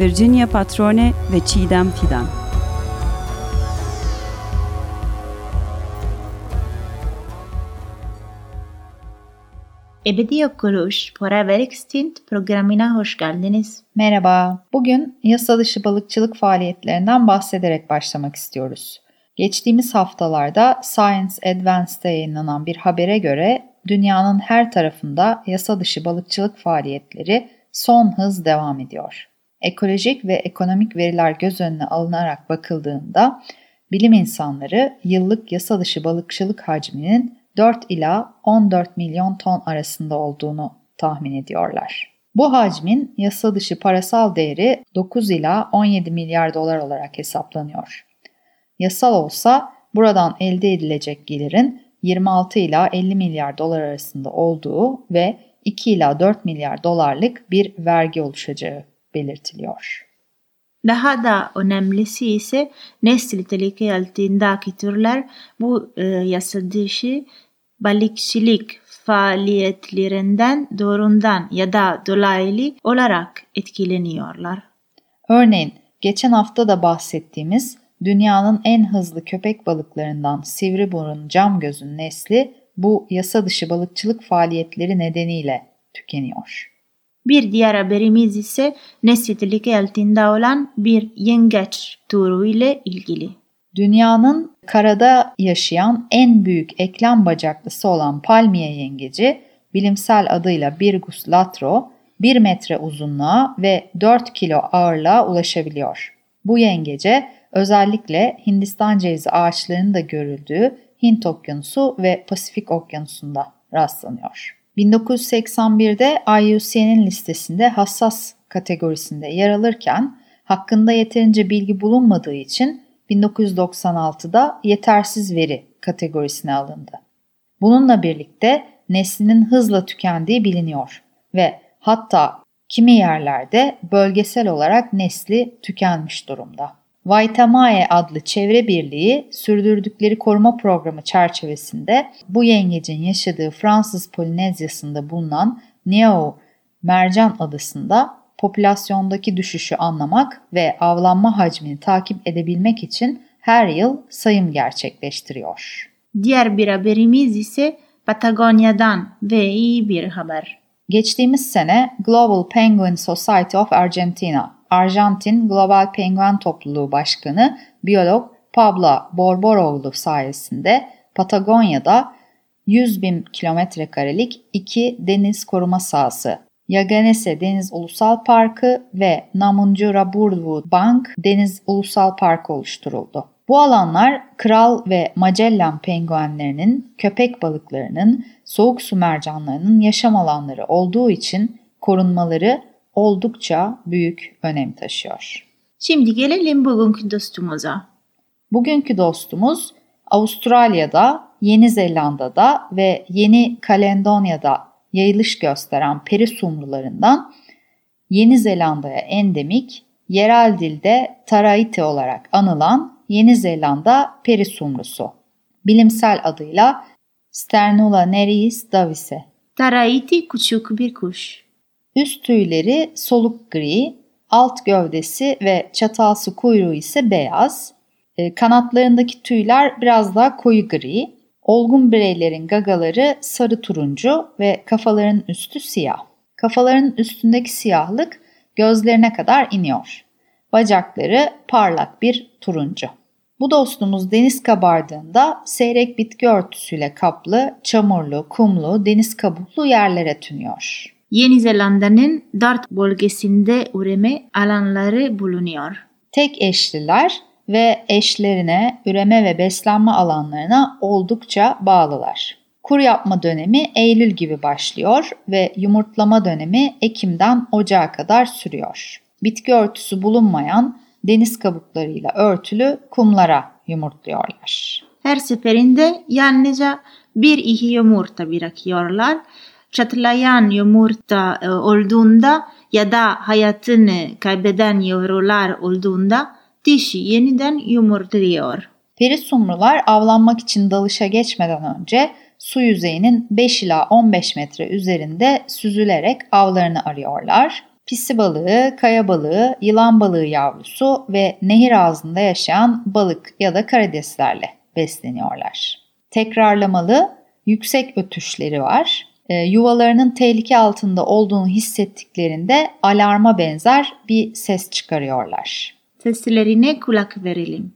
Virginia Patrone ve Çiğdem Fidan. Ebedi Yok Oluş Forever Extinct programına hoş geldiniz. Merhaba. Bugün yasa dışı balıkçılık faaliyetlerinden bahsederek başlamak istiyoruz. Geçtiğimiz haftalarda Science Advance'da yayınlanan bir habere göre dünyanın her tarafında yasa dışı balıkçılık faaliyetleri son hız devam ediyor. Ekolojik ve ekonomik veriler göz önüne alınarak bakıldığında bilim insanları yıllık yasa dışı balıkçılık hacminin 4 ila 14 milyon ton arasında olduğunu tahmin ediyorlar. Bu hacmin yasa dışı parasal değeri 9 ila 17 milyar dolar olarak hesaplanıyor. Yasal olsa buradan elde edilecek gelirin 26 ila 50 milyar dolar arasında olduğu ve 2 ila 4 milyar dolarlık bir vergi oluşacağı belirtiliyor. Daha da önemlisi ise nesli tehlike altındaki türler bu e, yasa dışı balıkçılık faaliyetlerinden doğrudan ya da dolaylı olarak etkileniyorlar. Örneğin geçen hafta da bahsettiğimiz dünyanın en hızlı köpek balıklarından sivri burun cam gözün nesli bu yasa dışı balıkçılık faaliyetleri nedeniyle tükeniyor. Bir diğer haberimiz ise nesli tehlike altında olan bir yengeç türü ile ilgili. Dünyanın karada yaşayan en büyük eklem bacaklısı olan palmiye yengeci bilimsel adıyla Birgus latro 1 metre uzunluğa ve 4 kilo ağırlığa ulaşabiliyor. Bu yengece özellikle Hindistan cevizi ağaçlarının da görüldüğü Hint Okyanusu ve Pasifik Okyanusu'nda rastlanıyor. 1981'de IUCN'in listesinde hassas kategorisinde yer alırken hakkında yeterince bilgi bulunmadığı için 1996'da yetersiz veri kategorisine alındı. Bununla birlikte neslinin hızla tükendiği biliniyor ve hatta kimi yerlerde bölgesel olarak nesli tükenmiş durumda. Vaitamae adlı çevre birliği sürdürdükleri koruma programı çerçevesinde bu yengecin yaşadığı Fransız Polinezyası'nda bulunan Niao Mercan Adası'nda popülasyondaki düşüşü anlamak ve avlanma hacmini takip edebilmek için her yıl sayım gerçekleştiriyor. Diğer bir haberimiz ise Patagonya'dan ve iyi bir haber. Geçtiğimiz sene Global Penguin Society of Argentina, Arjantin Global Penguen Topluluğu Başkanı biyolog Pablo Borboroğlu sayesinde Patagonya'da 100 bin kilometre karelik iki deniz koruma sahası Yaganese Deniz Ulusal Parkı ve Namunjuraburu Bank Deniz Ulusal Parkı oluşturuldu. Bu alanlar kral ve Magellan penguenlerinin, köpek balıklarının, soğuk su mercanlarının yaşam alanları olduğu için korunmaları oldukça büyük önem taşıyor. Şimdi gelelim bugünkü dostumuza. Bugünkü dostumuz Avustralya'da, Yeni Zelanda'da ve Yeni Kaledonya'da yayılış gösteren peri sumrularından Yeni Zelanda'ya endemik, yerel dilde Taraiti olarak anılan Yeni Zelanda peri sumrusu. Bilimsel adıyla Sternula nereis davise. Taraiti küçük bir kuş. Üst tüyleri soluk gri, alt gövdesi ve çatalsı kuyruğu ise beyaz. E, kanatlarındaki tüyler biraz daha koyu gri. Olgun bireylerin gagaları sarı turuncu ve kafaların üstü siyah. Kafaların üstündeki siyahlık gözlerine kadar iniyor. Bacakları parlak bir turuncu. Bu dostumuz deniz kabardığında seyrek bitki örtüsüyle kaplı, çamurlu, kumlu, deniz kabuklu yerlere tünüyor. Yeni Zelanda'nın Dart bölgesinde üreme alanları bulunuyor. Tek eşliler ve eşlerine üreme ve beslenme alanlarına oldukça bağlılar. Kur yapma dönemi Eylül gibi başlıyor ve yumurtlama dönemi Ekim'den Ocağa kadar sürüyor. bitki örtüsü bulunmayan deniz kabuklarıyla örtülü kumlara yumurtluyorlar. Her seferinde yalnızca bir iki yumurta bırakıyorlar. Çatlayan yumurta e, olduğunda ya da hayatını kaybeden yavrular olduğunda dişi yeniden yumurtluyor. Perisumrular avlanmak için dalışa geçmeden önce su yüzeyinin 5 ila 15 metre üzerinde süzülerek avlarını arıyorlar. Pisi balığı, kaya balığı, yılan balığı yavrusu ve nehir ağzında yaşayan balık ya da karideslerle besleniyorlar. Tekrarlamalı yüksek ötüşleri var. E, yuvalarının tehlike altında olduğunu hissettiklerinde alarma benzer bir ses çıkarıyorlar. Seslerine kulak verelim.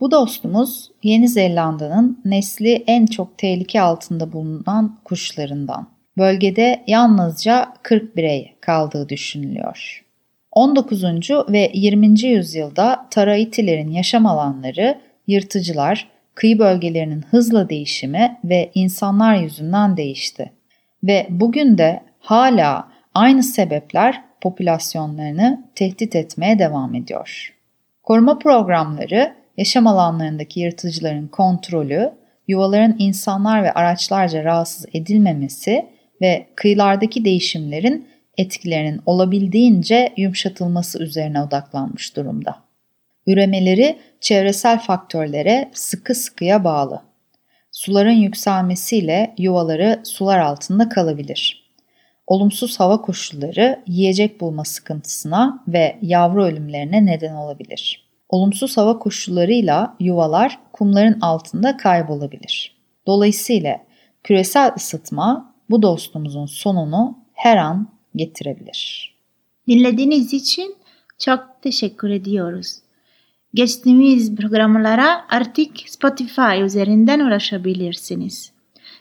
Bu dostumuz Yeni Zelanda'nın nesli en çok tehlike altında bulunan kuşlarından. Bölgede yalnızca 40 birey kaldığı düşünülüyor. 19. ve 20. yüzyılda Taraitilerin yaşam alanları, yırtıcılar, kıyı bölgelerinin hızla değişimi ve insanlar yüzünden değişti. Ve bugün de hala aynı sebepler popülasyonlarını tehdit etmeye devam ediyor. Koruma programları yaşam alanlarındaki yırtıcıların kontrolü, yuvaların insanlar ve araçlarca rahatsız edilmemesi ve kıyılardaki değişimlerin etkilerinin olabildiğince yumuşatılması üzerine odaklanmış durumda. Üremeleri çevresel faktörlere sıkı sıkıya bağlı. Suların yükselmesiyle yuvaları sular altında kalabilir. Olumsuz hava koşulları yiyecek bulma sıkıntısına ve yavru ölümlerine neden olabilir. Olumsuz hava koşullarıyla yuvalar kumların altında kaybolabilir. Dolayısıyla küresel ısıtma bu dostumuzun sonunu her an getirebilir. Dinlediğiniz için çok teşekkür ediyoruz. Geçtiğimiz programlara artık Spotify üzerinden ulaşabilirsiniz.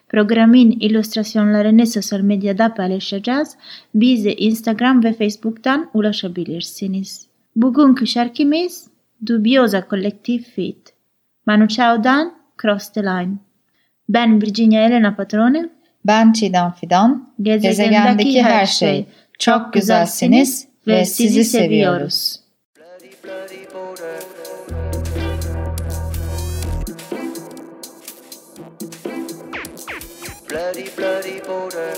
Programın illüstrasyonlarını sosyal medyada paylaşacağız. Bize Instagram ve Facebook'tan ulaşabilirsiniz. Bugünkü şarkımız Dubiosa Collective Fit. Manu Chao'dan Cross the Line. Ben Virginia Elena Patrone. Ben Çiğdem Fidan. Gezegendeki her şey. Çok güzelsiniz ve sizi seviyoruz. Bloody, bloody border.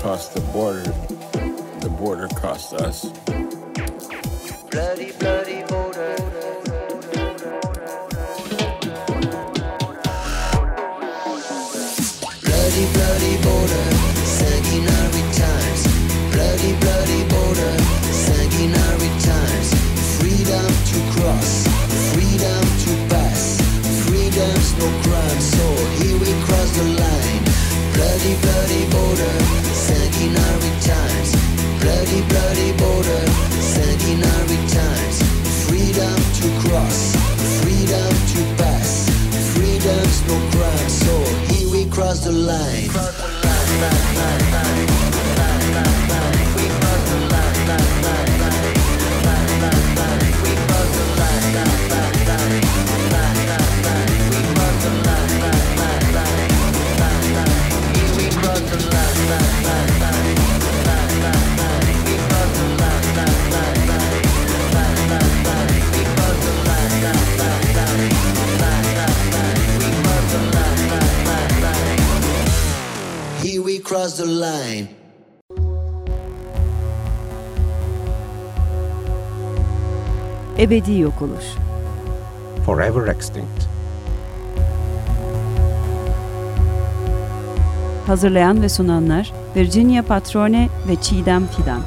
cost the border, the border crossed us. ebedi yok olur. Forever extinct. Hazırlayan ve sunanlar Virginia Patrone ve Çiğdem Fidan.